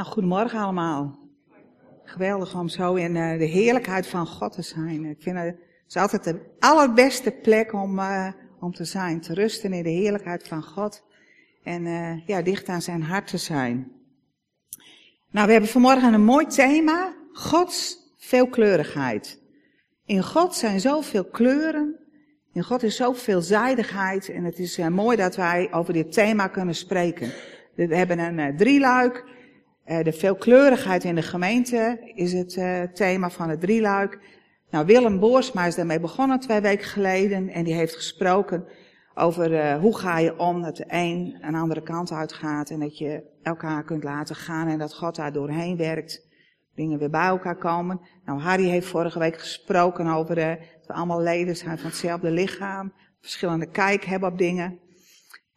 Nou, goedemorgen allemaal. Geweldig om zo in uh, de heerlijkheid van God te zijn. Ik vind het, is altijd de allerbeste plek om, uh, om te zijn. Te rusten in de heerlijkheid van God. En uh, ja, dicht aan zijn hart te zijn. Nou, we hebben vanmorgen een mooi thema. Gods veelkleurigheid. In God zijn zoveel kleuren. In God is zoveel veelzijdigheid. En het is mooi dat wij over dit thema kunnen spreken. We hebben een drieluik. Uh, de veelkleurigheid in de gemeente is het uh, thema van het drieluik. Nou, Willem Boorsma is daarmee begonnen twee weken geleden en die heeft gesproken over uh, hoe ga je om dat de een een andere kant uitgaat en dat je elkaar kunt laten gaan en dat God daar doorheen werkt. Dingen weer bij elkaar komen. Nou, Harry heeft vorige week gesproken over dat we allemaal leden zijn van hetzelfde lichaam, verschillende kijk hebben op dingen.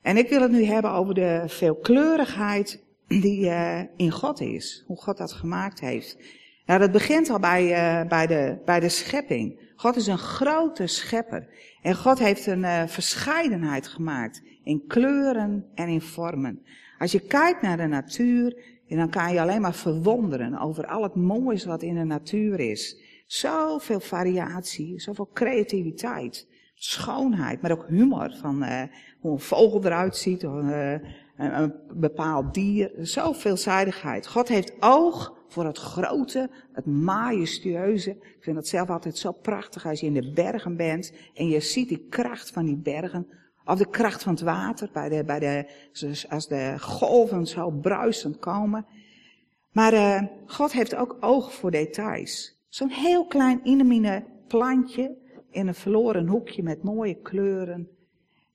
En ik wil het nu hebben over de veelkleurigheid die uh, in God is. Hoe God dat gemaakt heeft. Nou, dat begint al bij, uh, bij, de, bij de schepping. God is een grote schepper. En God heeft een uh, verscheidenheid gemaakt. In kleuren en in vormen. Als je kijkt naar de natuur, dan kan je alleen maar verwonderen over al het moois wat in de natuur is. Zoveel variatie, zoveel creativiteit, schoonheid, maar ook humor van uh, hoe een vogel eruit ziet, of, uh, een, bepaald dier, zo veelzijdigheid. God heeft oog voor het grote, het majestueuze. Ik vind het zelf altijd zo prachtig als je in de bergen bent en je ziet die kracht van die bergen. Of de kracht van het water, bij de, bij de, als de golven zo bruisend komen. Maar uh, God heeft ook oog voor details. Zo'n heel klein inemine plantje in een verloren hoekje met mooie kleuren.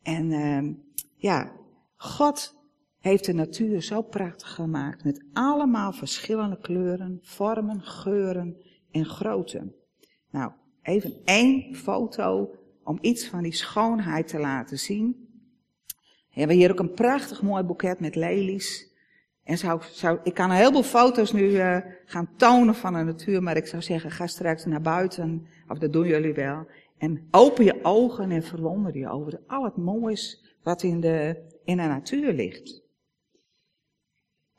En uh, ja, God heeft de natuur zo prachtig gemaakt. Met allemaal verschillende kleuren, vormen, geuren en grootte. Nou, even één foto om iets van die schoonheid te laten zien. We hebben hier ook een prachtig mooi boeket met lelies. En zou, zou, ik kan een heleboel foto's nu uh, gaan tonen van de natuur, maar ik zou zeggen, ga straks naar buiten, of dat doen jullie wel. En open je ogen en verwonder je over al het moois wat in de, in de natuur ligt.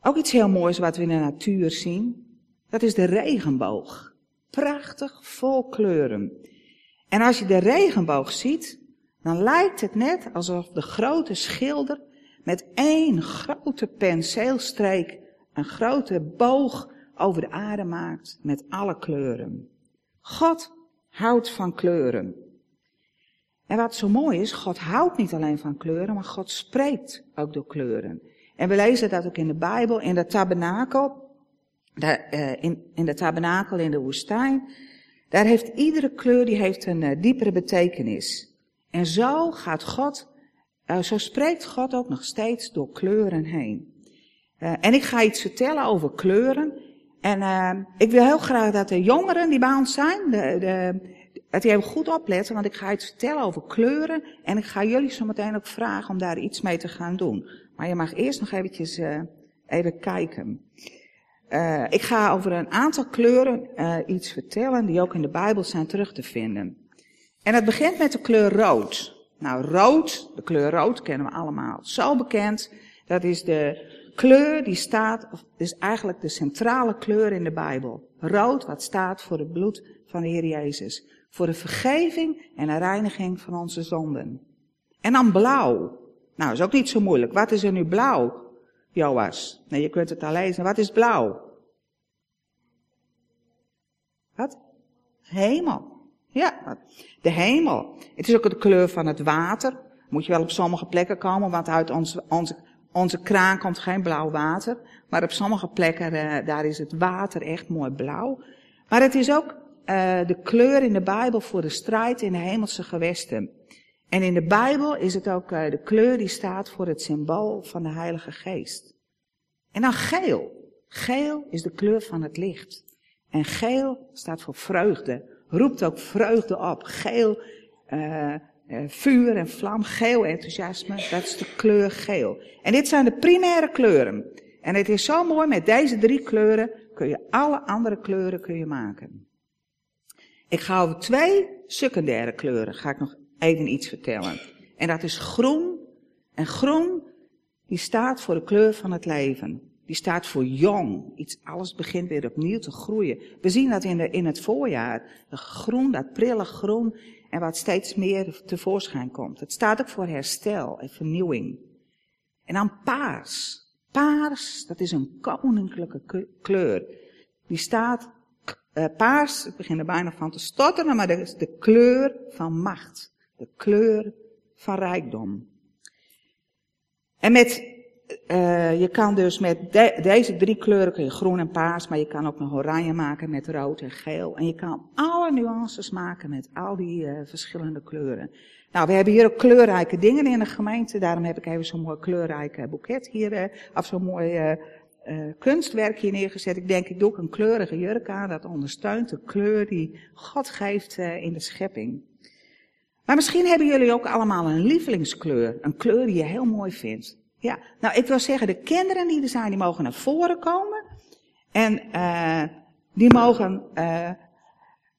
Ook iets heel moois wat we in de natuur zien. Dat is de regenboog. Prachtig, vol kleuren. En als je de regenboog ziet, dan lijkt het net alsof de grote schilder met één grote penseelstreek een grote boog over de aarde maakt met alle kleuren. God houdt van kleuren. En wat zo mooi is, God houdt niet alleen van kleuren, maar God spreekt ook door kleuren. En we lezen dat ook in de Bijbel, in de tabernakel, daar, uh, in, in de tabernakel in de woestijn. Daar heeft iedere kleur die heeft een uh, diepere betekenis. En zo gaat God, uh, zo spreekt God ook nog steeds door kleuren heen. en ik ga iets vertellen over kleuren. En ik wil heel graag dat de jongeren die bij ons zijn, de, de, dat die even goed opletten, want ik ga iets vertellen over kleuren. En ik ga jullie zo meteen ook vragen om daar iets mee te gaan doen. Maar je mag eerst nog eventjes uh, even kijken. Uh, ik ga over een aantal kleuren uh, iets vertellen die ook in de Bijbel zijn terug te vinden. En het begint met de kleur rood. Nou, rood, de kleur rood kennen we allemaal. Zo bekend, dat is de kleur die staat, of is eigenlijk de centrale kleur in de Bijbel. Rood, wat staat voor het bloed van de Heer Jezus. Voor de vergeving en de reiniging van onze zonden. En dan blauw. Nou, is ook niet zo moeilijk. Wat is er nu blauw, Joas? Nee, je kunt het al lezen. Wat is blauw? Wat? Hemel. Ja, de hemel. Het is ook de kleur van het water. Moet je wel op sommige plekken komen, want uit onze, onze, onze kraan komt geen blauw water. Maar op sommige plekken, uh, daar is het water echt mooi blauw. Maar het is ook uh, de kleur in de Bijbel voor de strijd in de hemelse gewesten. En in de Bijbel is het ook uh, de kleur die staat voor het symbool van de Heilige Geest. En dan geel. Geel is de kleur van het licht. En geel staat voor vreugde. Roept ook vreugde op. Geel, uh, uh, vuur en vlam, geel enthousiasme, dat is de kleur geel. En dit zijn de primaire kleuren. En het is zo mooi, met deze drie kleuren kun je alle andere kleuren kun je maken. Ik ga over twee secundaire kleuren, ga ik nog even iets vertellen. En dat is groen. En groen, die staat voor de kleur van het leven. die staat voor jong. Iets, alles begint weer opnieuw te groeien. We zien dat in, de, in het voorjaar. De groen, dat prille groen. En wat steeds meer tevoorschijn komt. Het staat ook voor herstel en vernieuwing. En dan paars. Paars, dat is een koninklijke kleur. Die staat, uh, paars, ik begin er bijna van te stotteren, maar dat is de kleur van macht. De kleur van rijkdom. En met, uh, je kan dus met de, deze drie kleuren, kun je groen en paars, maar je kan ook nog oranje maken met rood en geel. En je kan alle nuances maken met al die uh, verschillende kleuren. Nou, we hebben hier ook kleurrijke dingen in de gemeente. Daarom heb ik even zo'n mooi kleurrijke boeket hier, uh, of zo'n mooi kunstwerk hier neergezet. Ik denk, ik doe ook een kleurige jurk aan. Dat ondersteunt de kleur die God geeft in de schepping. Maar misschien hebben jullie ook allemaal een lievelingskleur. Een kleur die je heel mooi vindt. Ja, nou ik wil zeggen, de kinderen die er zijn, die mogen naar voren komen. En uh, die mogen, uh,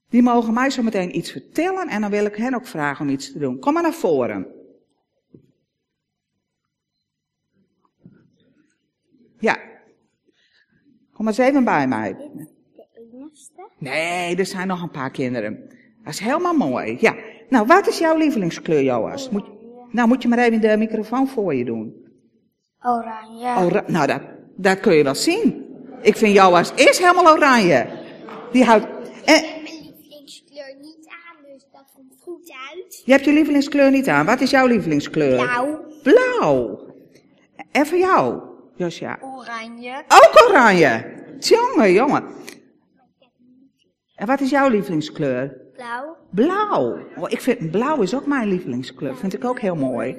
die mogen mij zo meteen iets vertellen. En dan wil ik hen ook vragen om iets te doen. Kom maar naar voren. Ja. Kom maar eens even bij mij. De enigste? Nee, er zijn nog een paar kinderen. Dat is helemaal mooi. Ja. Nou, wat is jouw lievelingskleur, Joas? Moet, nou, moet je maar even de microfoon voor je doen. Oranje. Ora nou, dat, dat kun je wel zien. Ik vind Joas is helemaal oranje. Die houdt... En, ik heb mijn lievelingskleur niet aan, dus dat komt goed uit. Je hebt je lievelingskleur niet aan. Wat is jouw lievelingskleur? Blauw. Blauw. En voor jou, Josja? Oranje. Ook oranje. Jongen, jongen. En wat is jouw lievelingskleur? Blauw. Blauw. Oh, ik vind blauw is ook mijn lievelingskleur. Vind ik ook heel mooi.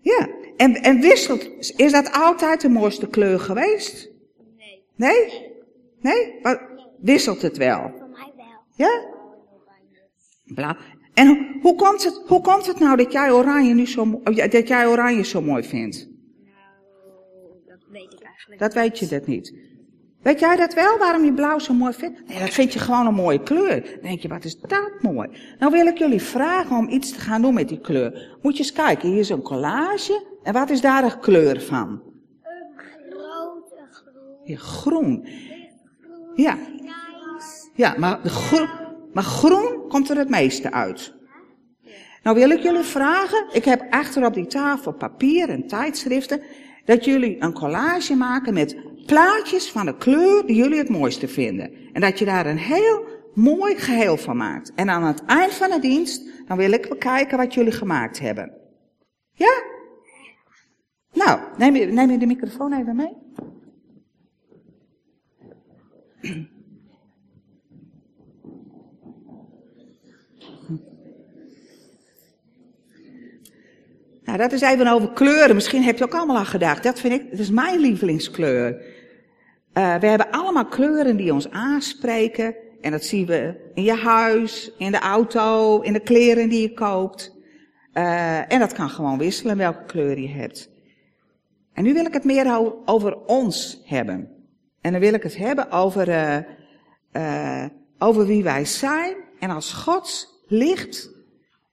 Ja. En, en wisselt, is dat altijd de mooiste kleur geweest? Nee. Nee? Nee? Maar wisselt het wel? Voor mij wel. Ja? Blauw. En hoe, hoe, komt het, hoe komt het nou dat jij oranje nu zo, dat jij oranje zo mooi vindt? Nou, dat weet ik eigenlijk Dat weet je dat niet. Weet jij dat wel, waarom je blauw zo mooi vindt? Nee, dat vind je gewoon een mooie kleur. Dan denk je, wat is dat mooi. Nou wil ik jullie vragen om iets te gaan doen met die kleur. Moet je eens kijken, hier is een collage. En wat is daar de kleur van? Een grote groen. Ja, groen. Ja, ja maar, groen, maar groen komt er het meeste uit. Nou wil ik jullie vragen, ik heb achter op die tafel papier en tijdschriften, dat jullie een collage maken met plaatjes van de kleur die jullie het mooiste vinden. En dat je daar een heel mooi geheel van maakt. En aan het eind van de dienst, dan wil ik bekijken wat jullie gemaakt hebben. Ja? Nou, neem je, neem je de microfoon even mee? Nou, dat is even over kleuren. Misschien heb je ook allemaal al gedacht. Dat vind ik, dat is mijn lievelingskleur. Uh, we hebben allemaal kleuren die ons aanspreken. En dat zien we in je huis, in de auto, in de kleren die je koopt. Uh, en dat kan gewoon wisselen welke kleur je hebt. En nu wil ik het meer over ons hebben. En dan wil ik het hebben over, uh, over wie wij zijn. En als Gods licht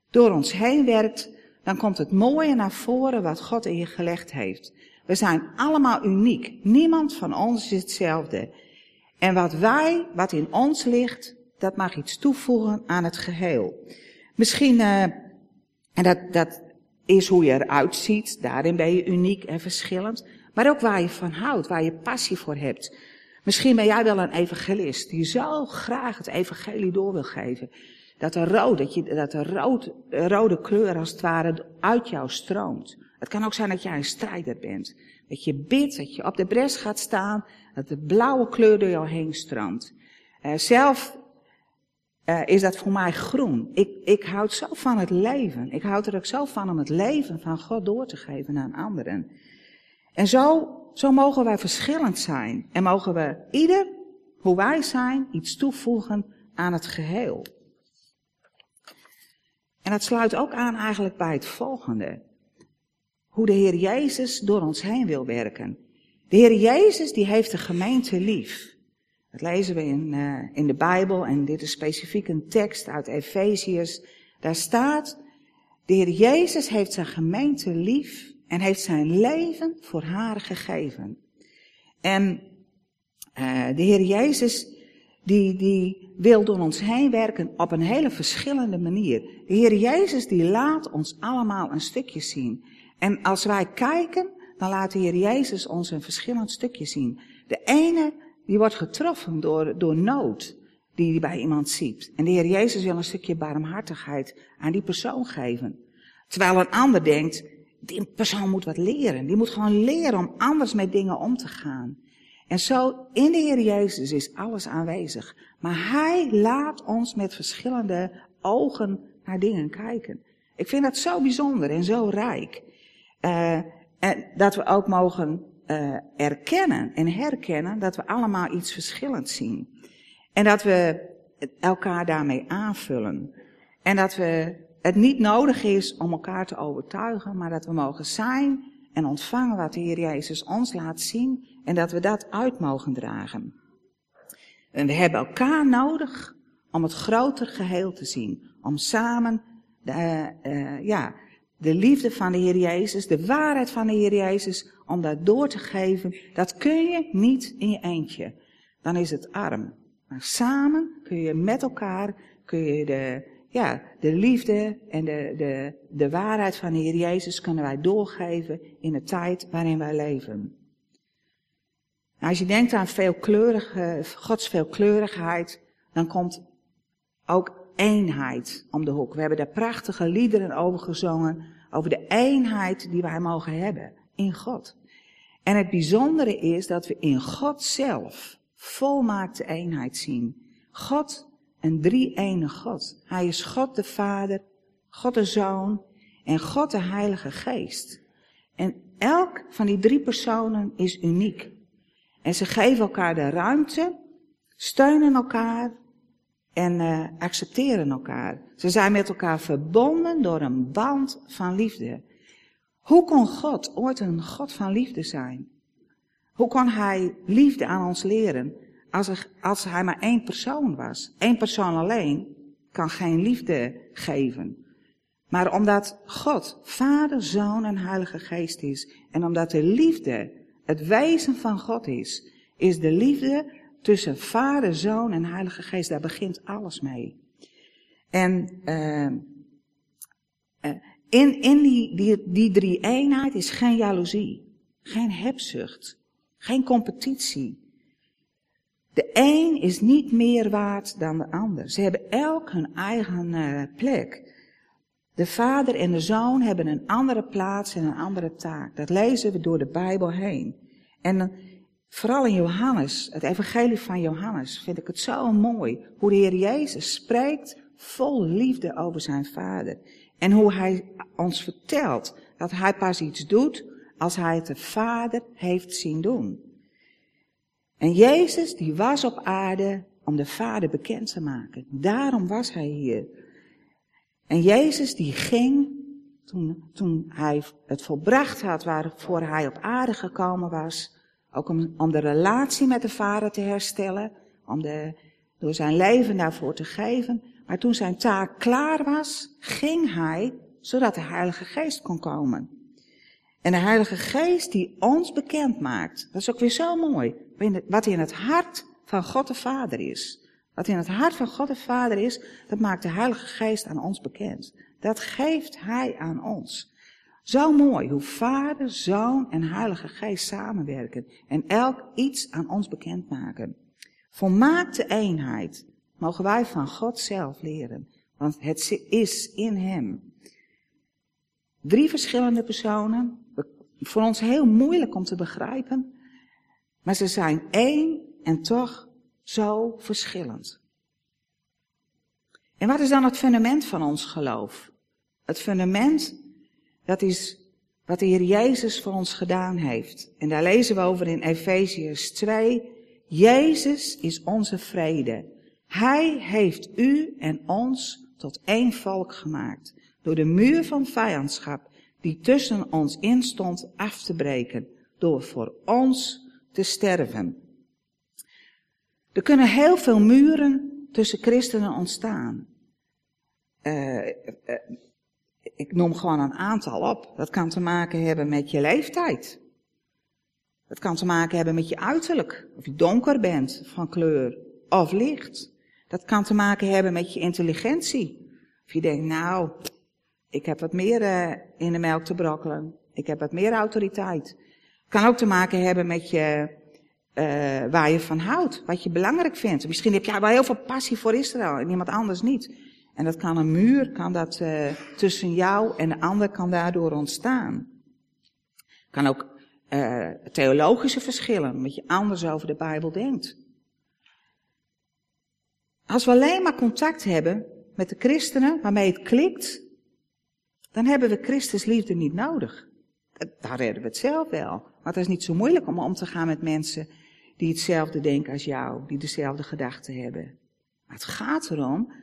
door ons heen werkt, dan komt het mooie naar voren wat God in je gelegd heeft. We zijn allemaal uniek. Niemand van ons is hetzelfde. En wat wij, wat in ons ligt, dat mag iets toevoegen aan het geheel. Misschien, uh, en dat, dat is hoe je eruit ziet, daarin ben je uniek en verschillend. Maar ook waar je van houdt, waar je passie voor hebt. Misschien ben jij wel een evangelist die zo graag het evangelie door wil geven. Dat de, rood, dat, je, dat rode kleur als het ware uit jou stroomt. Het kan ook zijn dat jij een strijder bent. Dat je bidt, dat je op de bres gaat staan, dat de blauwe kleur door jou heen stroomt. Uh, zelf uh, is dat voor mij groen. Ik, ik houd zo van het leven. Ik houd er ook zo van om het leven van God door te geven aan anderen. En zo, zo mogen wij verschillend zijn. En mogen we ieder, hoe wij zijn, iets toevoegen aan het geheel. En dat sluit ook aan eigenlijk bij het volgende. Hoe de Heer Jezus door ons heen wil werken. De Heer Jezus die heeft de gemeente lief. Dat lezen we in, uh, in de Bijbel en dit is specifiek een tekst uit Efeziërs. Daar staat, de Heer Jezus heeft zijn gemeente lief en heeft zijn leven voor haar gegeven. En uh, de Heer Jezus, die, die wil door ons heen werken op een hele verschillende manier. De Heer Jezus, die laat ons allemaal een stukje zien. En als wij kijken, dan laat de Heer Jezus ons een verschillend stukje zien. De ene, die wordt getroffen door, door nood die hij bij iemand ziet. En de Heer Jezus wil een stukje barmhartigheid aan die persoon geven. Terwijl een ander denkt, die persoon moet wat leren. Die moet gewoon leren om anders met dingen om te gaan. En zo, in de Heer Jezus is alles aanwezig. Maar Hij laat ons met verschillende ogen naar dingen kijken. Ik vind dat zo bijzonder en zo rijk. Uh, en dat we ook mogen uh, erkennen en herkennen dat we allemaal iets verschillends zien. En dat we elkaar daarmee aanvullen. En dat we het niet nodig is om elkaar te overtuigen, maar dat we mogen zijn en ontvangen wat de Heer Jezus ons laat zien en dat we dat uit mogen dragen. En we hebben elkaar nodig om het groter geheel te zien. Om samen de, uh, ja, de liefde van de Heer Jezus, de waarheid van de Heer Jezus, om dat door te geven. Dat kun je niet in je eentje. Dan is het arm. Maar samen kun je met elkaar, kun je de, ja, de liefde en de, de, de waarheid van de Heer Jezus kunnen wij doorgeven in de tijd waarin wij leven. Nou, als je denkt aan veelkleurige, Gods veelkleurigheid, dan komt ook eenheid om de hoek. We hebben daar prachtige liederen over gezongen, over de eenheid die wij mogen hebben in God. En het bijzondere is dat we in God zelf volmaakte eenheid zien. God, een drie-ene God. Hij is God de Vader, God de Zoon en God de Heilige Geest. En elk van die drie personen is uniek. En ze geven elkaar de ruimte, steunen elkaar en uh, accepteren elkaar. Ze zijn met elkaar verbonden door een band van liefde. Hoe kon God ooit een God van liefde zijn? Hoe kon hij liefde aan ons leren als, er, als hij maar één persoon was? Eén persoon alleen kan geen liefde geven. Maar omdat God Vader, Zoon en Heilige Geest is, en omdat de liefde het wezen van God is, is de liefde tussen Vader, Zoon en Heilige Geest. Daar begint alles mee. En uh, in, in die, die, die drie eenheid is geen jaloezie, geen hebzucht, geen competitie. De een is niet meer waard dan de ander. Ze hebben elk hun eigen uh, plek. De vader en de zoon hebben een andere plaats en een andere taak. Dat lezen we door de Bijbel heen. En vooral in Johannes, het evangelie van Johannes, vind ik het zo mooi. Hoe de Heer Jezus spreekt vol liefde over zijn vader. En hoe hij ons vertelt dat hij pas iets doet als hij het de vader heeft zien doen. En Jezus die was op aarde om de vader bekend te maken. Daarom was hij hier. En Jezus die ging, toen, toen hij het volbracht had waarvoor hij op aarde gekomen was, ook om, de relatie met de vader te herstellen, om de, door zijn leven daarvoor te geven. Maar toen zijn taak klaar was, ging hij, zodat de Heilige Geest kon komen. En de Heilige Geest die ons bekend maakt, dat is ook weer zo mooi, wat in het hart van God de Vader is. Wat in het hart van God de Vader is, dat maakt de Heilige Geest aan ons bekend. Dat geeft Hij aan ons. Zo mooi hoe Vader, Zoon en Heilige Geest samenwerken en elk iets aan ons bekendmaken. Volmaakte eenheid mogen wij van God zelf leren, want het is in Hem. Drie verschillende personen, voor ons heel moeilijk om te begrijpen, maar ze zijn één en toch zo verschillend. En wat is dan het fundament van ons geloof? Het fundament, dat is wat de Heer Jezus voor ons gedaan heeft. En daar lezen we over in Efeziërs 2. Jezus is onze vrede. Hij heeft u en ons tot één volk gemaakt. Door de muur van vijandschap die tussen ons instond af te breken. Door voor ons te sterven. Er kunnen heel veel muren tussen christenen ontstaan. Uh, uh, ik noem gewoon een aantal op. Dat kan te maken hebben met je leeftijd. Dat kan te maken hebben met je uiterlijk. Of je donker bent van kleur of licht. Dat kan te maken hebben met je intelligentie. Of je denkt, nou, ik heb wat meer uh, in de melk te brokkelen. Ik heb wat meer autoriteit. Het kan ook te maken hebben met je, uh, waar je van houdt. Wat je belangrijk vindt. Misschien heb je wel heel veel passie voor Israël en iemand anders niet. En dat kan een muur, kan dat uh, tussen jou en de ander kan daardoor ontstaan. Kan ook uh, theologische verschillen, omdat je anders over de Bijbel denkt. Als we alleen maar contact hebben met de christenen waarmee het klikt, dan hebben we Christus liefde niet nodig. Daar redden we het zelf wel. Maar het is niet zo moeilijk om om te gaan met mensen die hetzelfde denken als jou, die dezelfde gedachten hebben. Maar het gaat erom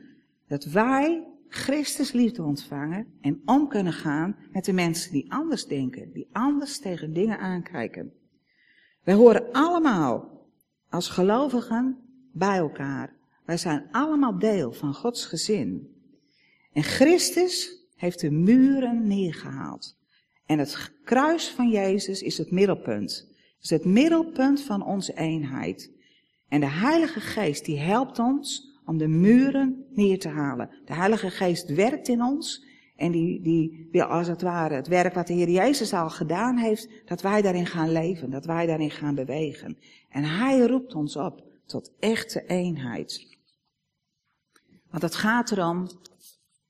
dat wij Christus liefde ontvangen en om kunnen gaan met de mensen die anders denken, die anders tegen dingen aankijken. Wij horen allemaal als gelovigen bij elkaar. Wij zijn allemaal deel van Gods gezin. En Christus heeft de muren neergehaald. En het kruis van Jezus is het middelpunt. is het middelpunt van onze eenheid. En de Heilige Geest die helpt ons om de muren neer te halen. De Heilige Geest werkt in ons en die, die wil als het ware het werk wat de Heer Jezus al gedaan heeft, dat wij daarin gaan leven, dat wij daarin gaan bewegen. En Hij roept ons op tot echte eenheid. Want het gaat erom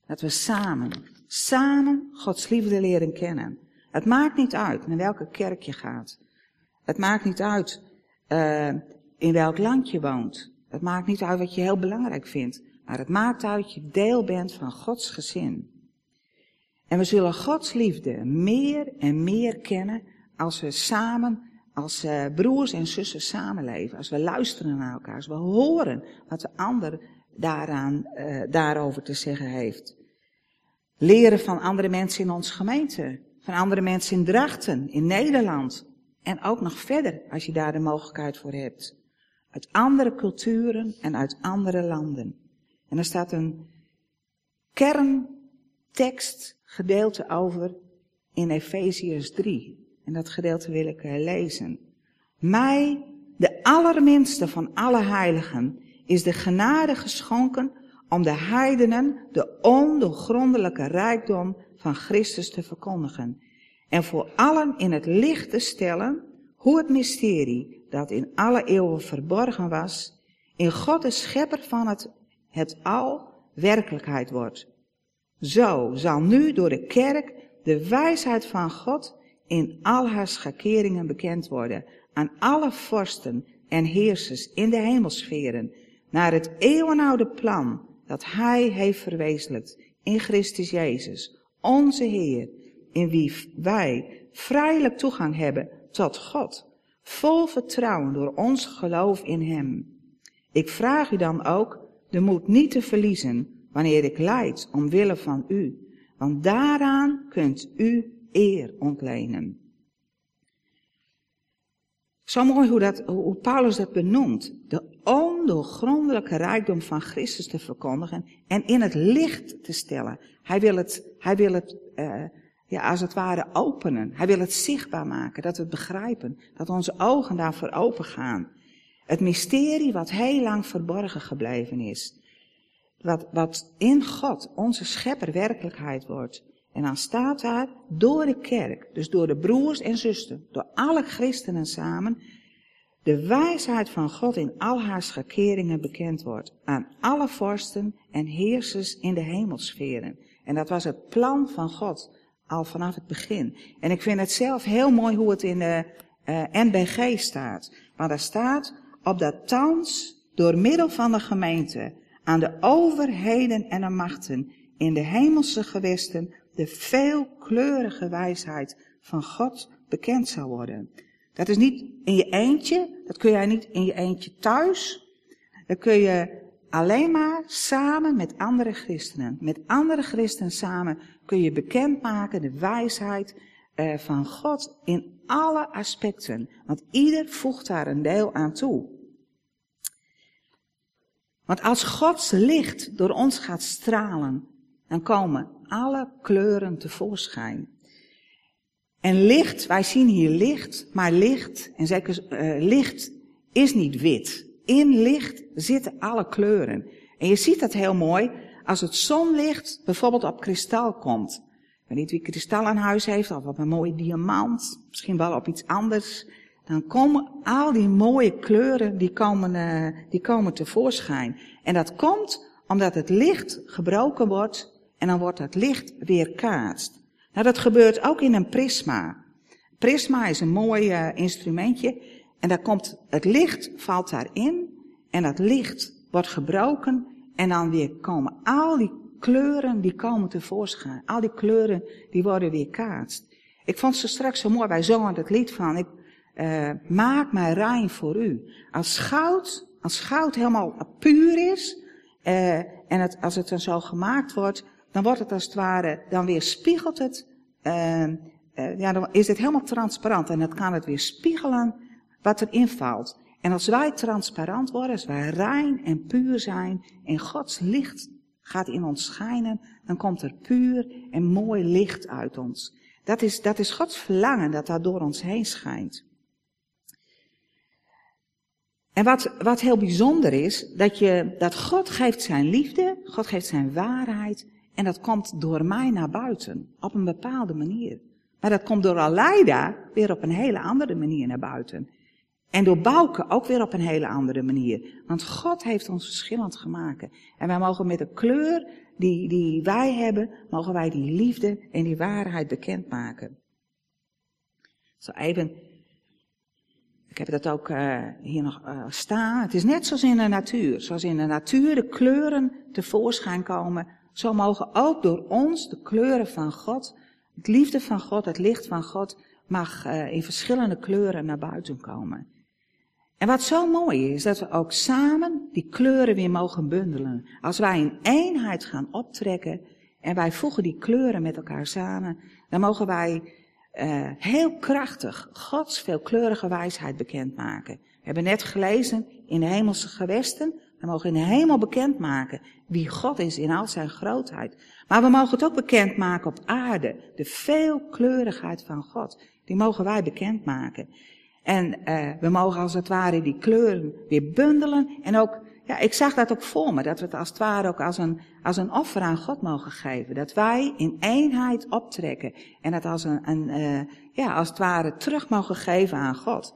dat we samen, samen Gods liefde leren kennen. Het maakt niet uit naar welke kerk je gaat. Het maakt niet uit uh, in welk land je woont. Het maakt niet uit wat je heel belangrijk vindt, maar het maakt uit dat je deel bent van Gods gezin. En we zullen Gods liefde meer en meer kennen als we samen, als uh, broers en zussen samenleven. Als we luisteren naar elkaar, als we horen wat de ander daaraan, uh, daarover te zeggen heeft. Leren van andere mensen in onze gemeente, van andere mensen in Drachten, in Nederland. En ook nog verder, als je daar de mogelijkheid voor hebt uit andere culturen en uit andere landen. En er staat een kerntekstgedeelte over in Efeziërs 3. En dat gedeelte wil ik eh, lezen. Mij, de allerminste van alle heiligen, is de genade geschonken om de heidenen de ondoorgrondelijke rijkdom van Christus te verkondigen. En voor allen in het licht te stellen hoe het mysterie dat in alle eeuwen verborgen was, in God de schepper van het, het al werkelijkheid wordt. Zo zal nu door de kerk de wijsheid van God in al haar schakeringen bekend worden aan alle vorsten en heersers in de hemelsferen, naar het eeuwenoude plan dat Hij heeft verwezenlijkt in Christus Jezus, onze Heer, in wie wij vrijelijk toegang hebben tot God vol vertrouwen door ons geloof in Hem. Ik vraag u dan ook de moed niet te verliezen wanneer ik lijd omwille van u, want daaraan kunt u eer ontlenen. Zo mooi hoe, dat, hoe Paulus dat benoemt. De ondoorgrondelijke rijkdom van Christus te verkondigen en in het licht te stellen. Hij wil het, hij wil het uh, ja, als het ware openen. Hij wil het zichtbaar maken, dat we het begrijpen, dat onze ogen daarvoor open gaan. Het mysterie wat heel lang verborgen gebleven is. Wat, wat in God, onze schepper, werkelijkheid wordt. En dan staat daar door de kerk, dus door de broers en zusters, door alle christenen samen, de wijsheid van God in al haar schakeringen bekend wordt aan alle vorsten en heersers in de hemelsferen. En dat was het plan van God al vanaf het begin. En ik vind het zelf heel mooi hoe het in de uh, eh, NBG staat. Maar daar staat op dat thans door middel van de gemeente aan de overheden en de machten in de hemelse gewesten de veelkleurige wijsheid van God bekend zal worden. Dat is niet in je eentje, dat kun jij niet in je eentje thuis. Dat kun je alleen maar samen met andere christenen. Met andere christenen samen kun je bekendmaken de wijsheid uh, van God in alle aspecten. Want ieder voegt daar een deel aan toe. Want als Gods licht door ons gaat stralen, dan komen alle kleuren tevoorschijn. En licht, wij zien hier licht, maar licht, en zeker uh, licht is niet wit. In licht zitten alle kleuren. En je ziet dat heel mooi als het zonlicht bijvoorbeeld op kristal komt. Ik weet niet wie kristal aan huis heeft, of op een mooie diamant, misschien wel op iets anders. Dan komen al die mooie kleuren, die komen, uh, die komen tevoorschijn. En dat komt omdat het licht gebroken wordt en dan wordt het licht weerkaatst. Nou, dat gebeurt ook in een prisma. Prisma is een mooi uh, instrumentje en daar komt het licht valt daarin en dat licht wordt gebroken en dan weer komen al die kleuren die komen tevoorschijn. Al die kleuren die worden weer kaatst. Ik vond ze straks zo mooi, wij zongen het lied van, ik uh, maak mij rein voor u. Als goud, als goud helemaal puur is, uh, en het, als het dan zo gemaakt wordt, dan wordt het als het ware, dan weer spiegelt het, uh, ja, dan is het helemaal transparant en dan kan het weer spiegelen wat erin valt. En als wij transparant worden, als wij rein en puur zijn en Gods licht gaat in ons schijnen, dan komt er puur en mooi licht uit ons. Dat is, dat is Gods verlangen dat daar door ons heen schijnt. En wat, wat heel bijzonder is, dat, je, dat God geeft zijn liefde, God geeft zijn waarheid, en dat komt door mij naar buiten, op een bepaalde manier. Maar dat komt door Aleida weer op een hele andere manier naar buiten. En door Bouke ook weer op een hele andere manier. Want God heeft ons verschillend gemaakt. En wij mogen met de kleur die, die wij hebben, mogen wij die liefde en die waarheid bekendmaken. Zo even, ik heb dat ook uh, hier nog uh, staan. Het is net zoals in de natuur. Zoals in de natuur de kleuren tevoorschijn komen, zo mogen ook door ons de kleuren van God, het liefde van God, het licht van God, mag uh, in verschillende kleuren naar buiten komen. En wat zo mooi is, dat we ook samen die kleuren weer mogen bundelen. Als wij in eenheid gaan optrekken en wij voegen die kleuren met elkaar samen, dan mogen wij uh, heel krachtig Gods veelkleurige wijsheid bekendmaken. We hebben net gelezen in de hemelse gewesten, we mogen in de hemel bekendmaken wie God is in al zijn grootheid. Maar we mogen het ook bekendmaken op aarde, de veelkleurigheid van God. Die mogen wij bekendmaken. En uh, we mogen als het ware die kleuren weer bundelen. En ook, ja, ik zag dat ook voor me, dat we het als het ware ook als een, als een offer aan God mogen geven. Dat wij in eenheid optrekken. En dat als een, uh, ja, als het ware terug mogen geven aan God.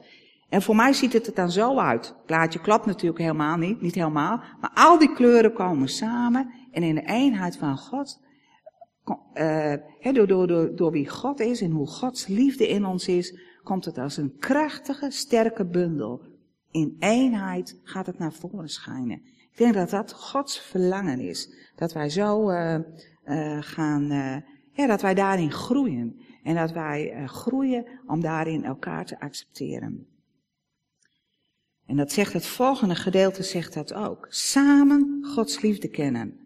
En voor mij ziet het er dan zo uit. Het plaatje klopt natuurlijk helemaal niet, niet helemaal. Maar al die kleuren komen samen. En in de eenheid van God uh, door, door, door, door wie God is en hoe Gods liefde in ons is, komt het als een krachtige, sterke bundel. In eenheid gaat het naar voren schijnen. Ik denk dat dat Gods verlangen is. Dat wij zo uh, gaan, uh, ja, dat wij daarin groeien. En dat wij groeien om daarin elkaar te accepteren. En dat zegt het volgende gedeelte, zegt dat ook. Samen Gods liefde kennen.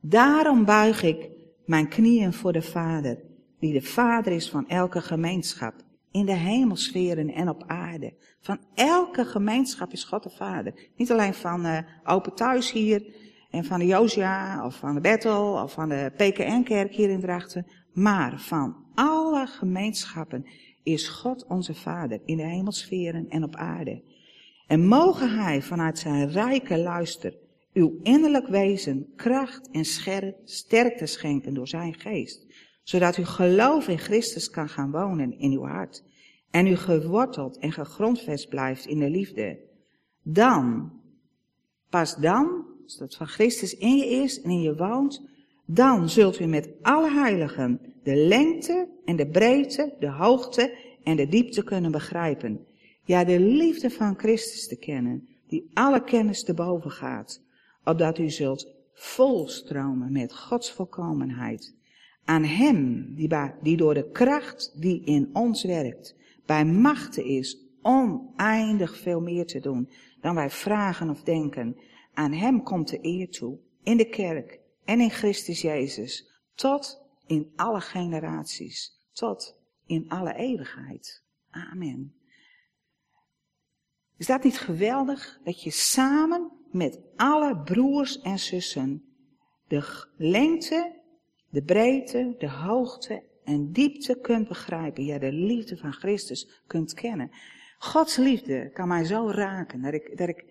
Daarom buig ik mijn knieën voor de Vader, die de Vader is van elke gemeenschap in de hemelsferen en op aarde. Van elke gemeenschap is God de Vader. Niet alleen van uh, Open Thuis hier en van de Josia of van de Bethel of van de PKN-kerk hier in Drachten. Maar van alle gemeenschappen is God onze Vader in de hemelsferen en op aarde. En mogen Hij vanuit zijn rijke luister uw innerlijk wezen kracht en sterkte schenken door zijn geest zodat uw geloof in Christus kan gaan wonen in uw hart en u geworteld en gegrondvest blijft in de liefde. Dan, pas dan, als dat van Christus in je is en in je woont, dan zult u met alle heiligen de lengte en de breedte, de hoogte en de diepte kunnen begrijpen. Ja, de liefde van Christus te kennen, die alle kennis te boven gaat, opdat u zult volstromen met Gods volkomenheid. Aan Hem, die, die door de kracht die in ons werkt, bij machten is oneindig veel meer te doen dan wij vragen of denken. Aan Hem komt de eer toe, in de kerk en in Christus Jezus, tot in alle generaties, tot in alle eeuwigheid. Amen. Is dat niet geweldig dat je samen met alle broers en zussen de lengte de breedte, de hoogte en diepte kunt begrijpen. Ja, de liefde van Christus kunt kennen. Gods liefde kan mij zo raken dat ik, dat ik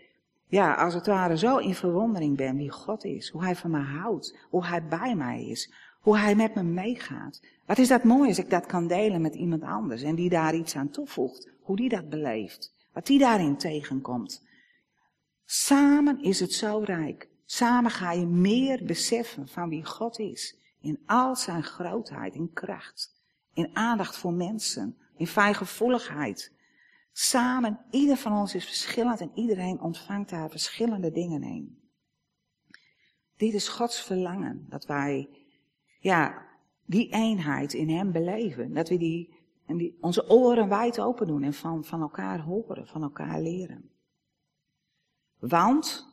ja, als het ware zo in verwondering ben wie God is. Hoe hij van me houdt. Hoe hij bij mij is. Hoe hij met me meegaat. Wat is dat mooi als ik dat kan delen met iemand anders en die daar iets aan toevoegt. Hoe die dat beleeft. Wat die daarin tegenkomt. Samen is het zo rijk. Samen ga je meer beseffen van wie God is. In al zijn grootheid, in kracht. In aandacht voor mensen. In fijngevoeligheid. Samen, ieder van ons is verschillend en iedereen ontvangt daar verschillende dingen in. Dit is Gods verlangen, dat wij, ja, die eenheid in Hem beleven. Dat we die, en die onze oren wijd open doen en van, van elkaar horen, van elkaar leren. Want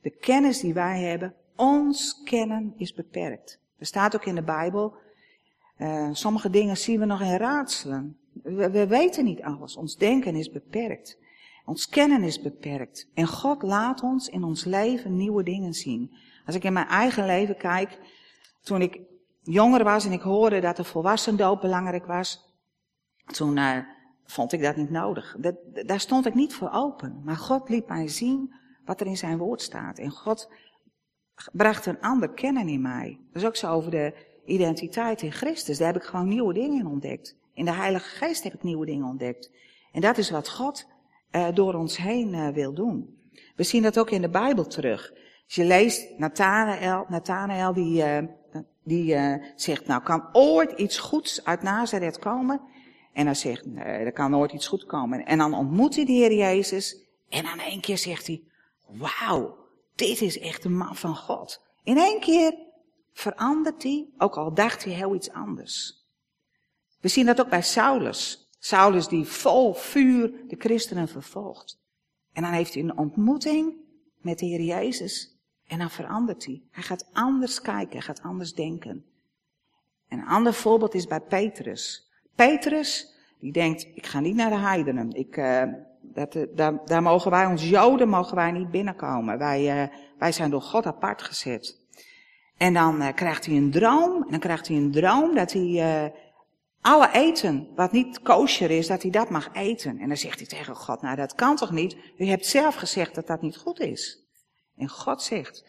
de kennis die wij hebben, ons kennen is beperkt. Er staat ook in de Bijbel, uh, sommige dingen zien we nog in raadselen. We, we weten niet alles. Ons denken is beperkt. Ons kennen is beperkt. En God laat ons in ons leven nieuwe dingen zien. Als ik in mijn eigen leven kijk, toen ik jonger was en ik hoorde dat de volwassendoop belangrijk was, toen uh, vond ik dat niet nodig. Daar stond ik niet voor open. Maar God liet mij zien wat er in zijn woord staat. En God bracht een ander kennen in mij. Dat is ook zo over de identiteit in Christus. Daar heb ik gewoon nieuwe dingen in ontdekt. In de Heilige Geest heb ik nieuwe dingen ontdekt. En dat is wat God uh, door ons heen uh, wil doen. We zien dat ook in de Bijbel terug. Als je leest Nathanael, Nathanael die, uh, die zegt, nou kan ooit iets goeds uit Nazareth komen? En dan zegt, nee, er kan nooit iets goed komen. En dan ontmoet hij de Heer Jezus. En aan één keer zegt hij, wauw, dit is echt de man van God. In één keer verandert hij, ook al dacht hij heel iets anders. We zien dat ook bij Saulus. Saulus die vol vuur de christenen vervolgt. En dan heeft hij een ontmoeting met de Heer Jezus. En dan verandert hij. Hij gaat anders kijken, hij gaat anders denken. En een ander voorbeeld is bij Petrus. Petrus, die denkt, ik ga niet naar de heidenen. Ik, uh, dat, uh, daar, daar, mogen wij, ons Joden, mogen wij niet binnenkomen. Wij, uh, wij zijn door God apart gezet. En dan krijgt hij een droom. En dan krijgt hij een droom dat hij alle eten wat niet kosher is, dat hij dat mag eten. En dan zegt hij tegen God, nou dat kan toch niet? U hebt zelf gezegd dat dat niet goed is. En God zegt,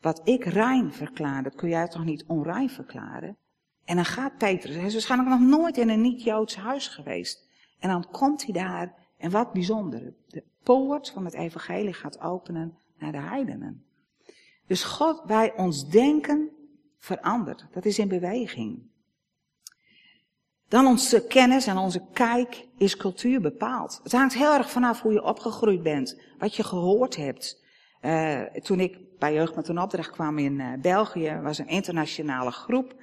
wat ik rein verklaar, dat kun jij toch niet onrein verklaren? En dan gaat Petrus, hij is waarschijnlijk nog nooit in een niet-Joods huis geweest. En dan komt hij daar, en wat bijzonder, de poort van het evangelie gaat openen naar de heidenen. Dus God bij ons denken verandert. Dat is in beweging. Dan onze kennis en onze kijk is cultuur bepaald. Het hangt heel erg vanaf hoe je opgegroeid bent, wat je gehoord hebt. Uh, toen ik bij Jeugd met een opdracht kwam in uh, België, was een internationale groep.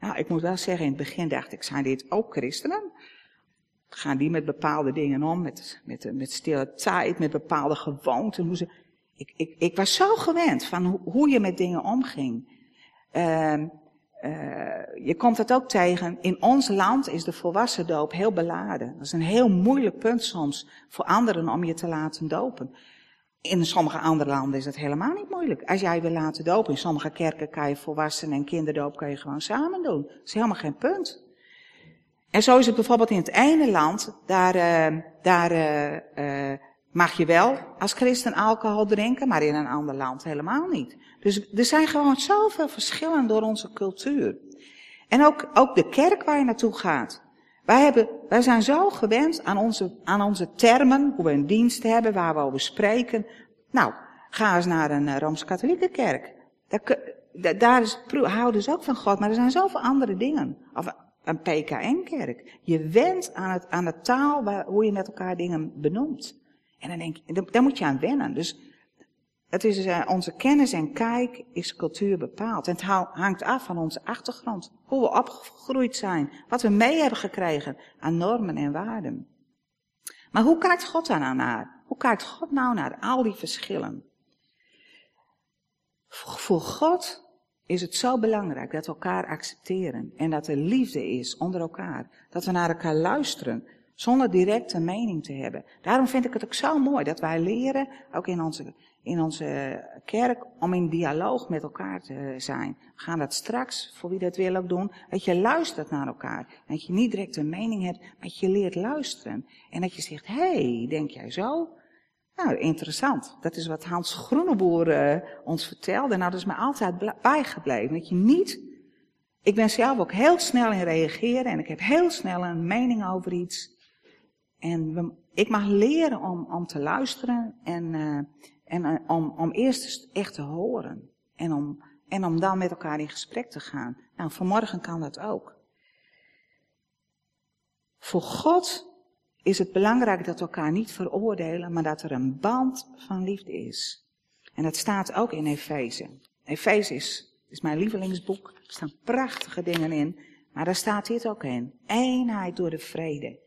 Nou, ik moet wel zeggen, in het begin dacht ik, zijn dit ook christenen? Gaan die met bepaalde dingen om, met, met, met stille tijd, met bepaalde gewoonten? Hoe ze, ik, ik, ik was zo gewend van hoe, hoe je met dingen omging. Uh, uh, je komt het ook tegen. In ons land is de volwassen doop heel beladen. Dat is een heel moeilijk punt soms voor anderen om je te laten dopen. In sommige andere landen is het helemaal niet moeilijk. Als jij wil laten dopen, in sommige kerken kan je volwassen en kinderdoop kan je gewoon samen doen. Dat is helemaal geen punt. En zo is het bijvoorbeeld in het ene land, daar, uh, daar uh, mag je wel als christen alcohol drinken, maar in een ander land helemaal niet. Dus er zijn gewoon zoveel verschillen door onze cultuur. En ook, ook de kerk waar je naartoe gaat. Wij, hebben, wij zijn zo gewend aan onze, aan onze termen, hoe we een dienst hebben, waar we over spreken. Nou, ga eens naar een Rooms-Katholieke kerk. Daar, daar is, houden ze ook van God, maar er zijn zoveel andere dingen. Of een PKN-kerk. Je went aan, het, aan de taal waar, hoe je met elkaar dingen benoemt. En dan denk je, daar moet je aan wennen. Dus het is uh, onze kennis en kijk is cultuur bepaald. En het hangt af van onze achtergrond. Hoe we opgegroeid zijn. Wat we mee hebben gekregen aan normen en waarden. Maar hoe kijkt God daar nou naar? Hoe kijkt God nou naar al die verschillen? Voor God is het zo belangrijk dat we elkaar accepteren. En dat er liefde is onder elkaar. Dat we naar elkaar luisteren. Zonder direct een mening te hebben. Daarom vind ik het ook zo mooi dat wij leren, ook in onze, in onze kerk, om in dialoog met elkaar te zijn. We gaan dat straks, voor wie dat wil ook doen, dat je luistert naar elkaar. Dat je niet direct een mening hebt, maar dat je leert luisteren. En dat je zegt, hé, hey, denk jij zo? Nou, interessant. Dat is wat Hans Groeneboer uh, ons vertelde. Nou, dat is me altijd bijgebleven. Dat je niet... Ik ben zelf ook heel snel in reageren en ik heb heel snel een mening over iets. En ik mag leren om, om te luisteren en, uh, en uh, om, om eerst echt te horen. En om, en om dan met elkaar in gesprek te gaan. Nou, vanmorgen kan dat ook. Voor God is het belangrijk dat we elkaar niet veroordelen, maar dat er een band van liefde is. En dat staat ook in Efeze. Efeze is, is mijn lievelingsboek. Er staan prachtige dingen in. Maar daar staat dit ook in. Eenheid door de vrede.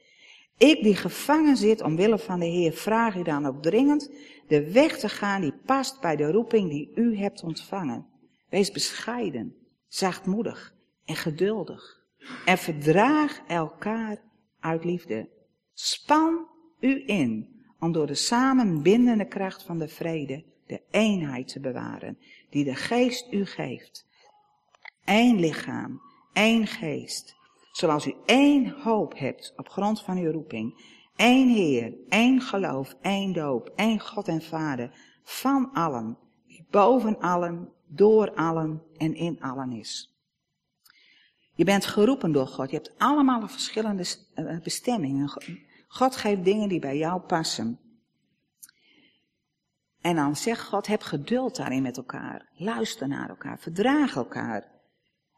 Ik die gevangen zit omwille van de Heer, vraag u dan ook dringend de weg te gaan die past bij de roeping die u hebt ontvangen. Wees bescheiden, zachtmoedig en geduldig. En verdraag elkaar uit liefde. Span u in om door de samenbindende kracht van de vrede de eenheid te bewaren die de geest u geeft. Eén lichaam, één geest. Zoals u één hoop hebt op grond van uw roeping. één Heer, één geloof, één doop, één God en Vader van allen, die boven allen, door allen en in allen is. Je bent geroepen door God. Je hebt allemaal verschillende eh, bestemmingen. God geeft dingen die bij jou passen. En dan zegt God, heb geduld daarin met elkaar. Luister naar elkaar, verdraag elkaar.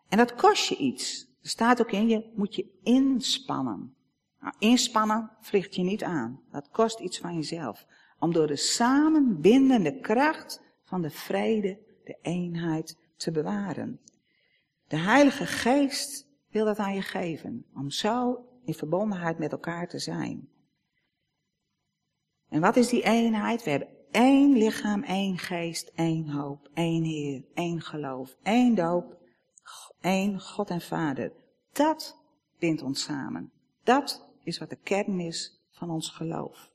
En dat kost je iets. Er staat ook in, je moet je inspannen. Nou, inspannen vliegt je niet aan. Dat kost iets van jezelf. Om door de samenbindende kracht van de vrede, de eenheid te bewaren. De Heilige Geest wil dat aan je geven. Om zo in verbondenheid met elkaar te zijn. En wat is die eenheid? We hebben één lichaam, één geest, één hoop, één Heer, één geloof, één doop, één God en Vader. Dat bindt ons samen. Dat is wat de kern is van ons geloof.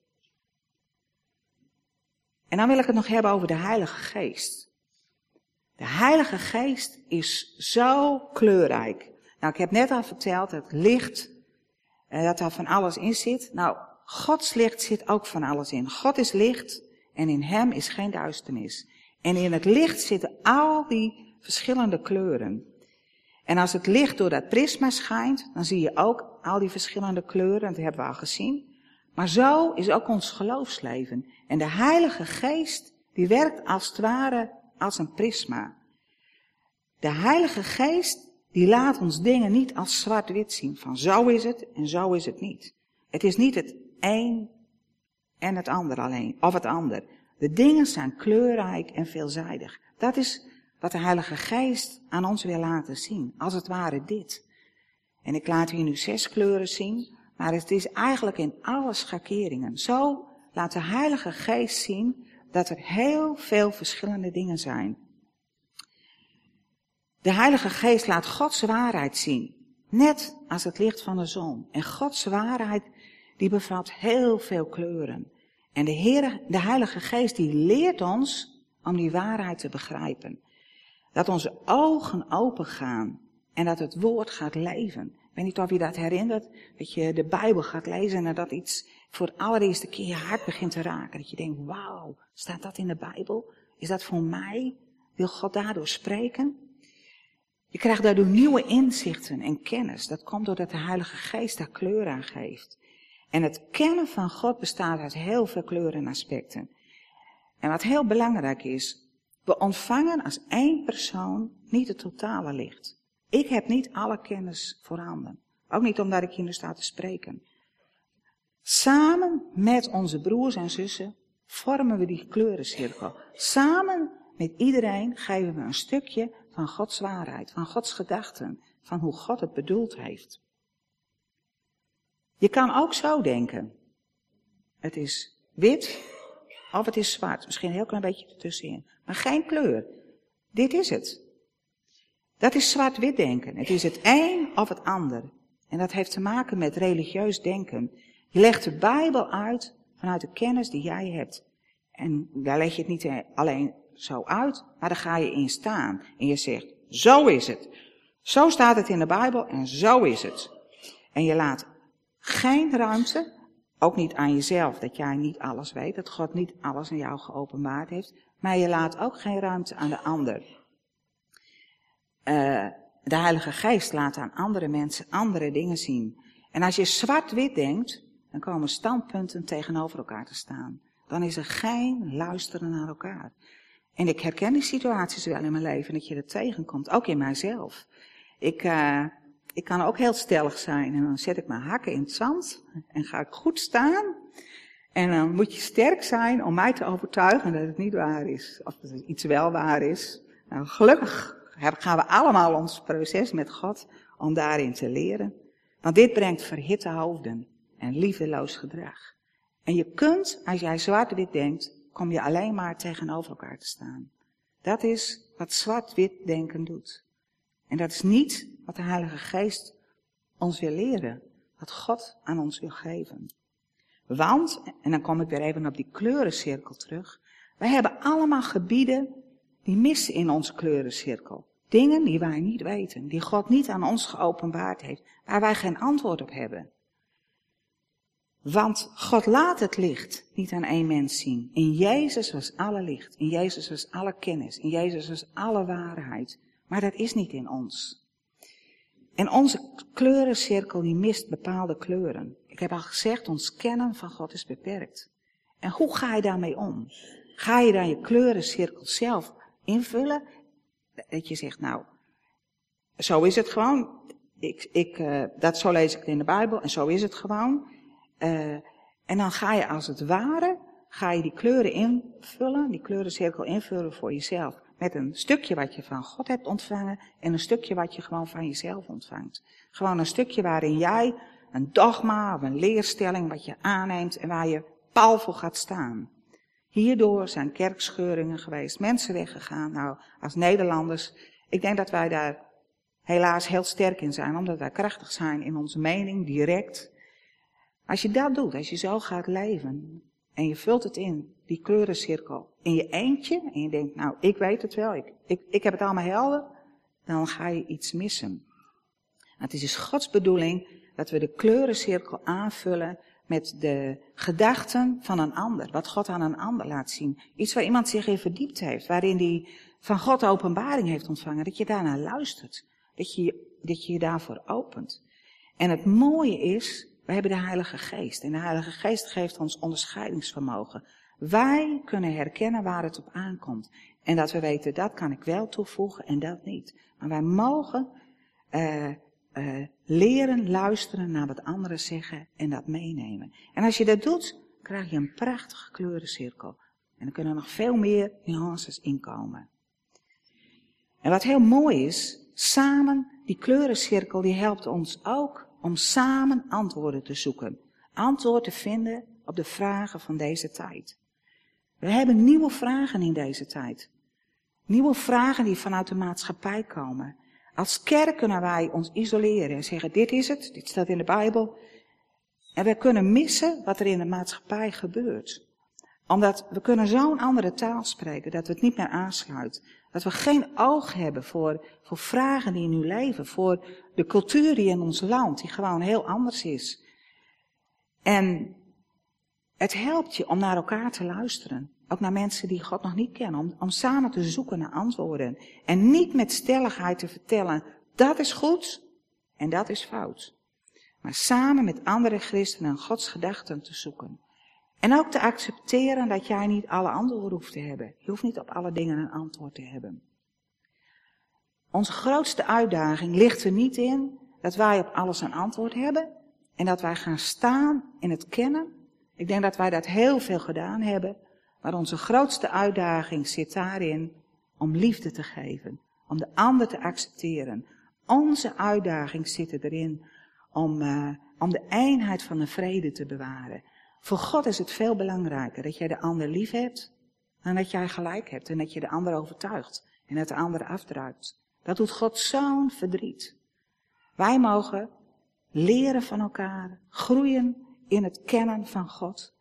En dan wil ik het nog hebben over de Heilige Geest. De Heilige Geest is zo kleurrijk. Nou, ik heb net al verteld, het licht, eh, dat daar van alles in zit. Nou, Gods licht zit ook van alles in. God is licht en in Hem is geen duisternis. En in het licht zitten al die verschillende kleuren. En als het licht door dat prisma schijnt, dan zie je ook al die verschillende kleuren, dat hebben we al gezien. Maar zo is ook ons geloofsleven. En de Heilige Geest, die werkt als het ware als een prisma. De Heilige Geest, die laat ons dingen niet als zwart-wit zien, van zo is het en zo is het niet. Het is niet het een en het ander alleen, of het ander. De dingen zijn kleurrijk en veelzijdig. Dat is wat de Heilige Geest aan ons wil laten zien. Als het ware dit. En ik laat hier nu zes kleuren zien, maar het is eigenlijk in alle schakeringen. Zo laat de Heilige Geest zien dat er heel veel verschillende dingen zijn. De Heilige Geest laat Gods waarheid zien. Net als het licht van de zon. En Gods waarheid die bevat heel veel kleuren. En de, Heer, de Heilige Geest die leert ons om die waarheid te begrijpen. Dat onze ogen open gaan en dat het woord gaat leven. Ik weet niet of je dat herinnert, dat je de Bijbel gaat lezen en dat iets voor de allereerste keer je hart begint te raken. Dat je denkt, wauw, staat dat in de Bijbel? Is dat voor mij? Wil God daardoor spreken? Je krijgt daardoor nieuwe inzichten en kennis. Dat komt doordat de Heilige Geest daar kleur aan geeft. En het kennen van God bestaat uit heel veel kleuren en aspecten. En wat heel belangrijk is, we ontvangen als één persoon niet het totale licht. Ik heb niet alle kennis voorhanden. Ook niet omdat ik hier nu sta te spreken. Samen met onze broers en zussen vormen we die kleurencirkel. Samen met iedereen geven we een stukje van Gods waarheid, van Gods gedachten, van hoe God het bedoeld heeft. Je kan ook zo denken. Het is wit of het is zwart. Misschien een heel klein beetje ertussenin. Maar geen kleur. Dit is het. Dat is zwart-wit denken. Het is het een of het ander. En dat heeft te maken met religieus denken. Je legt de Bijbel uit vanuit de kennis die jij hebt. En daar leg je het niet alleen zo uit, maar daar ga je in staan. En je zegt, zo is het. Zo staat het in de Bijbel en zo is het. En je laat geen ruimte, ook niet aan jezelf, dat jij niet alles weet, dat God niet alles aan jou geopenbaard heeft, maar je laat ook geen ruimte aan de ander. Uh, de Heilige Geest laat aan andere mensen andere dingen zien. En als je zwart-wit denkt, komen standpunten tegenover elkaar te staan. Dan is er geen luisteren naar elkaar. En ik herken die situaties wel in mijn leven, dat je er tegenkomt, ook in mijzelf. Ik, uh, ik kan ook heel stellig zijn en dan zet ik mijn hakken in het zand en ga ik goed staan. En dan moet je sterk zijn om mij te overtuigen dat het niet waar is, of dat iets wel waar is. Nou, gelukkig gaan we allemaal ons proces met God om daarin te leren. Want dit brengt verhitte hoofden en liefdeloos gedrag. En je kunt, als jij zwart-wit denkt, kom je alleen maar tegenover elkaar te staan. Dat is wat zwart-wit denken doet. En dat is niet wat de Heilige Geest ons wil leren. Wat God aan ons wil geven. Want, en dan kom ik weer even op die kleurencirkel terug. Wij hebben allemaal gebieden die missen in onze kleurencirkel. Dingen die wij niet weten, die God niet aan ons geopenbaard heeft, waar wij geen antwoord op hebben. Want God laat het licht niet aan één mens zien. In Jezus was alle licht, in Jezus was alle kennis, in Jezus was alle waarheid. Maar dat is niet in ons. En onze kleurencirkel die mist bepaalde kleuren. Ik heb al gezegd, ons kennen van God is beperkt. En hoe ga je daarmee om? Ga je dan je kleurencirkel zelf invullen? Dat je zegt, nou, zo is het gewoon. Ik, ik, uh, dat zo lees ik in de Bijbel en zo is het gewoon. Uh, en dan ga je als het ware, ga je die kleuren invullen, die kleurencirkel invullen voor jezelf. Met een stukje wat je van God hebt ontvangen en een stukje wat je gewoon van jezelf ontvangt. Gewoon een stukje waarin jij een dogma of een leerstelling wat je aanneemt en waar je paal voor gaat staan. Hierdoor zijn kerkscheuringen geweest, mensen weggegaan. Nou, als Nederlanders, ik denk dat wij daar helaas heel sterk in zijn, omdat wij krachtig zijn in onze mening, direct. Als je dat doet, als je zo gaat leven en je vult het in, die kleurencirkel, in je eentje, en je denkt, nou, ik weet het wel, ik, ik, ik heb het allemaal helder, dan ga je iets missen. Het is dus Gods bedoeling dat we de kleurencirkel aanvullen met de gedachten van een ander. Wat God aan een ander laat zien. Iets waar iemand zich in verdiept heeft. Waarin hij van God openbaring heeft ontvangen. Dat je daarnaar luistert. Dat je, dat je je daarvoor opent. En het mooie is, we hebben de Heilige Geest. En de Heilige Geest geeft ons onderscheidingsvermogen. Wij kunnen herkennen waar het op aankomt. En dat we weten, dat kan ik wel toevoegen en dat niet. Maar wij mogen uh, uh, leren luisteren naar wat anderen zeggen en dat meenemen. En als je dat doet, krijg je een prachtige kleurencirkel. En er kunnen nog veel meer nuances inkomen. En wat heel mooi is, samen, die kleurencirkel, die helpt ons ook om samen antwoorden te zoeken. Antwoord te vinden op de vragen van deze tijd. We hebben nieuwe vragen in deze tijd. Nieuwe vragen die vanuit de maatschappij komen. Als kerk kunnen wij ons isoleren en zeggen, dit is het, dit staat in de Bijbel. En we kunnen missen wat er in de maatschappij gebeurt. Omdat we kunnen zo'n andere taal spreken, dat we het niet meer aansluit. Dat we geen oog hebben voor, voor vragen die nu leven, voor de cultuur die in ons land, die gewoon heel anders is. En het helpt je om naar elkaar te luisteren. Ook naar mensen die God nog niet kennen. Om, om samen te zoeken naar antwoorden. En niet met stelligheid te vertellen, dat is goed en dat is fout. Maar samen met andere christenen Gods gedachten te zoeken. En ook te accepteren dat jij niet alle antwoorden hoeft te hebben. Je hoeft niet op alle dingen een antwoord te hebben. Onze grootste uitdaging ligt er niet in dat wij op alles een antwoord hebben. En dat wij gaan staan in het kennen. Ik denk dat wij dat heel veel gedaan hebben. Maar onze grootste uitdaging zit daarin om liefde te geven. Om de ander te accepteren. Onze uitdaging zit erin om, uh, om de eenheid van de vrede te bewaren. Voor God is het veel belangrijker dat jij de ander lief hebt, dan dat jij gelijk hebt en dat je de ander overtuigt en dat de ander afdruipt. Dat doet God zo'n verdriet. Wij mogen leren van elkaar, groeien in het kennen van God.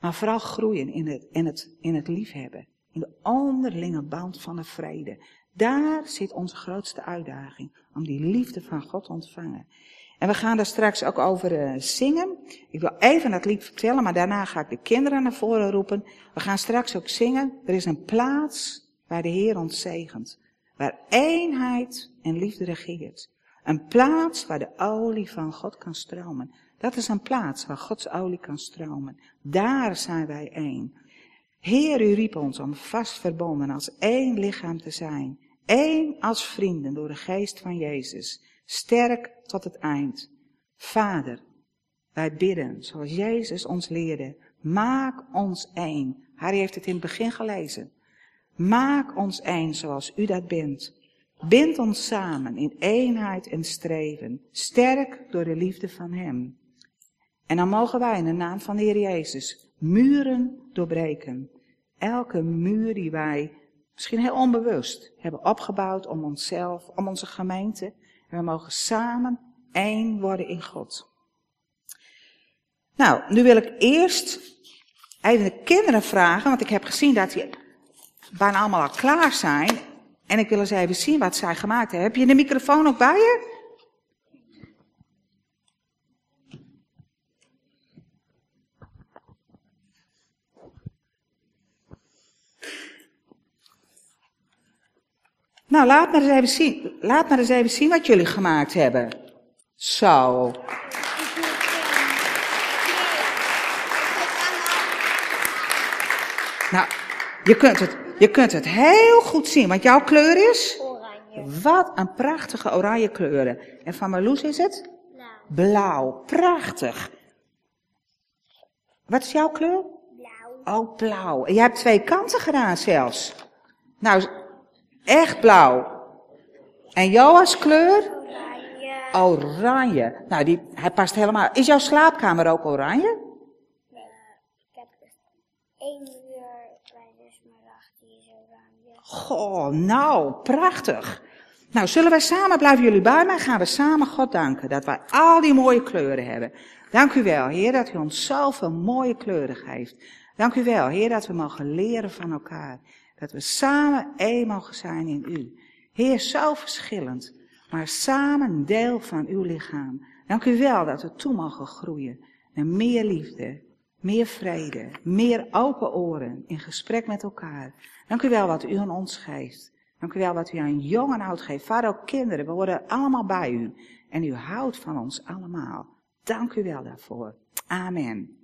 Maar vooral groeien in het, in het, in het liefhebben. In de onderlinge band van de vrede. Daar zit onze grootste uitdaging. Om die liefde van God te ontvangen. En we gaan daar straks ook over uh, zingen. Ik wil even dat lied vertellen, maar daarna ga ik de kinderen naar voren roepen. We gaan straks ook zingen. Er is een plaats waar de Heer ons zegent. Waar eenheid en liefde regeert. Een plaats waar de olie van God kan stromen. Dat is een plaats waar Gods olie kan stromen. Daar zijn wij één. Heer, u riep ons om vast verbonden als één lichaam te zijn. Eén als vrienden door de geest van Jezus. Sterk tot het eind. Vader, wij bidden zoals Jezus ons leerde. Maak ons één. Harry heeft het in het begin gelezen. Maak ons één zoals u dat bent. Bind ons samen in eenheid en streven, sterk door de liefde van Hem. En dan mogen wij in de naam van de Heer Jezus muren doorbreken. Elke muur die wij misschien heel onbewust hebben opgebouwd om onszelf, om onze gemeente. We mogen samen één worden in God. Nou, nu wil ik eerst even de kinderen vragen, want ik heb gezien dat die bijna allemaal al klaar zijn. En ik wil eens even zien wat zij gemaakt hebben. Heb je de microfoon ook bij je? Nou, laat maar eens even zien, laat maar eens even zien wat jullie gemaakt hebben. Zo. Nou, je kunt het, je kunt het heel goed zien, want jouw kleur is? Oranje. Wat een prachtige oranje kleuren. En van Marloes is het? Blauw. Blauw. Prachtig. Wat is jouw kleur? Blauw. Oh, blauw. En jij hebt twee kanten gedaan zelfs. Nou, echt blauw. En Joas kleur? Oranje. Oranje. Nou, die, hij past helemaal. Is jouw slaapkamer ook oranje? Nee, ik heb één uur kleine smaragd, die is oranje. Goh, nou, prachtig. Nou, zullen wij samen, blijven jullie bij mij, gaan we samen God danken dat wij al die mooie kleuren hebben. Dank u wel, Heer, dat u ons zoveel mooie kleuren geeft. Dank u wel, Heer, dat we mogen leren van elkaar. Dat we samen één mogen zijn in u. Heer, zo verschillend, maar samen deel van uw lichaam. Dank u wel dat we toe mogen groeien naar meer liefde, meer vrede, meer open oren in gesprek met elkaar. Dank u wel wat u aan ons geeft. Dank u wel wat u aan jong en oud geeft. Vader, ook kinderen, we worden allemaal bij u. En u houdt van ons allemaal. Dank u wel daarvoor. Amen.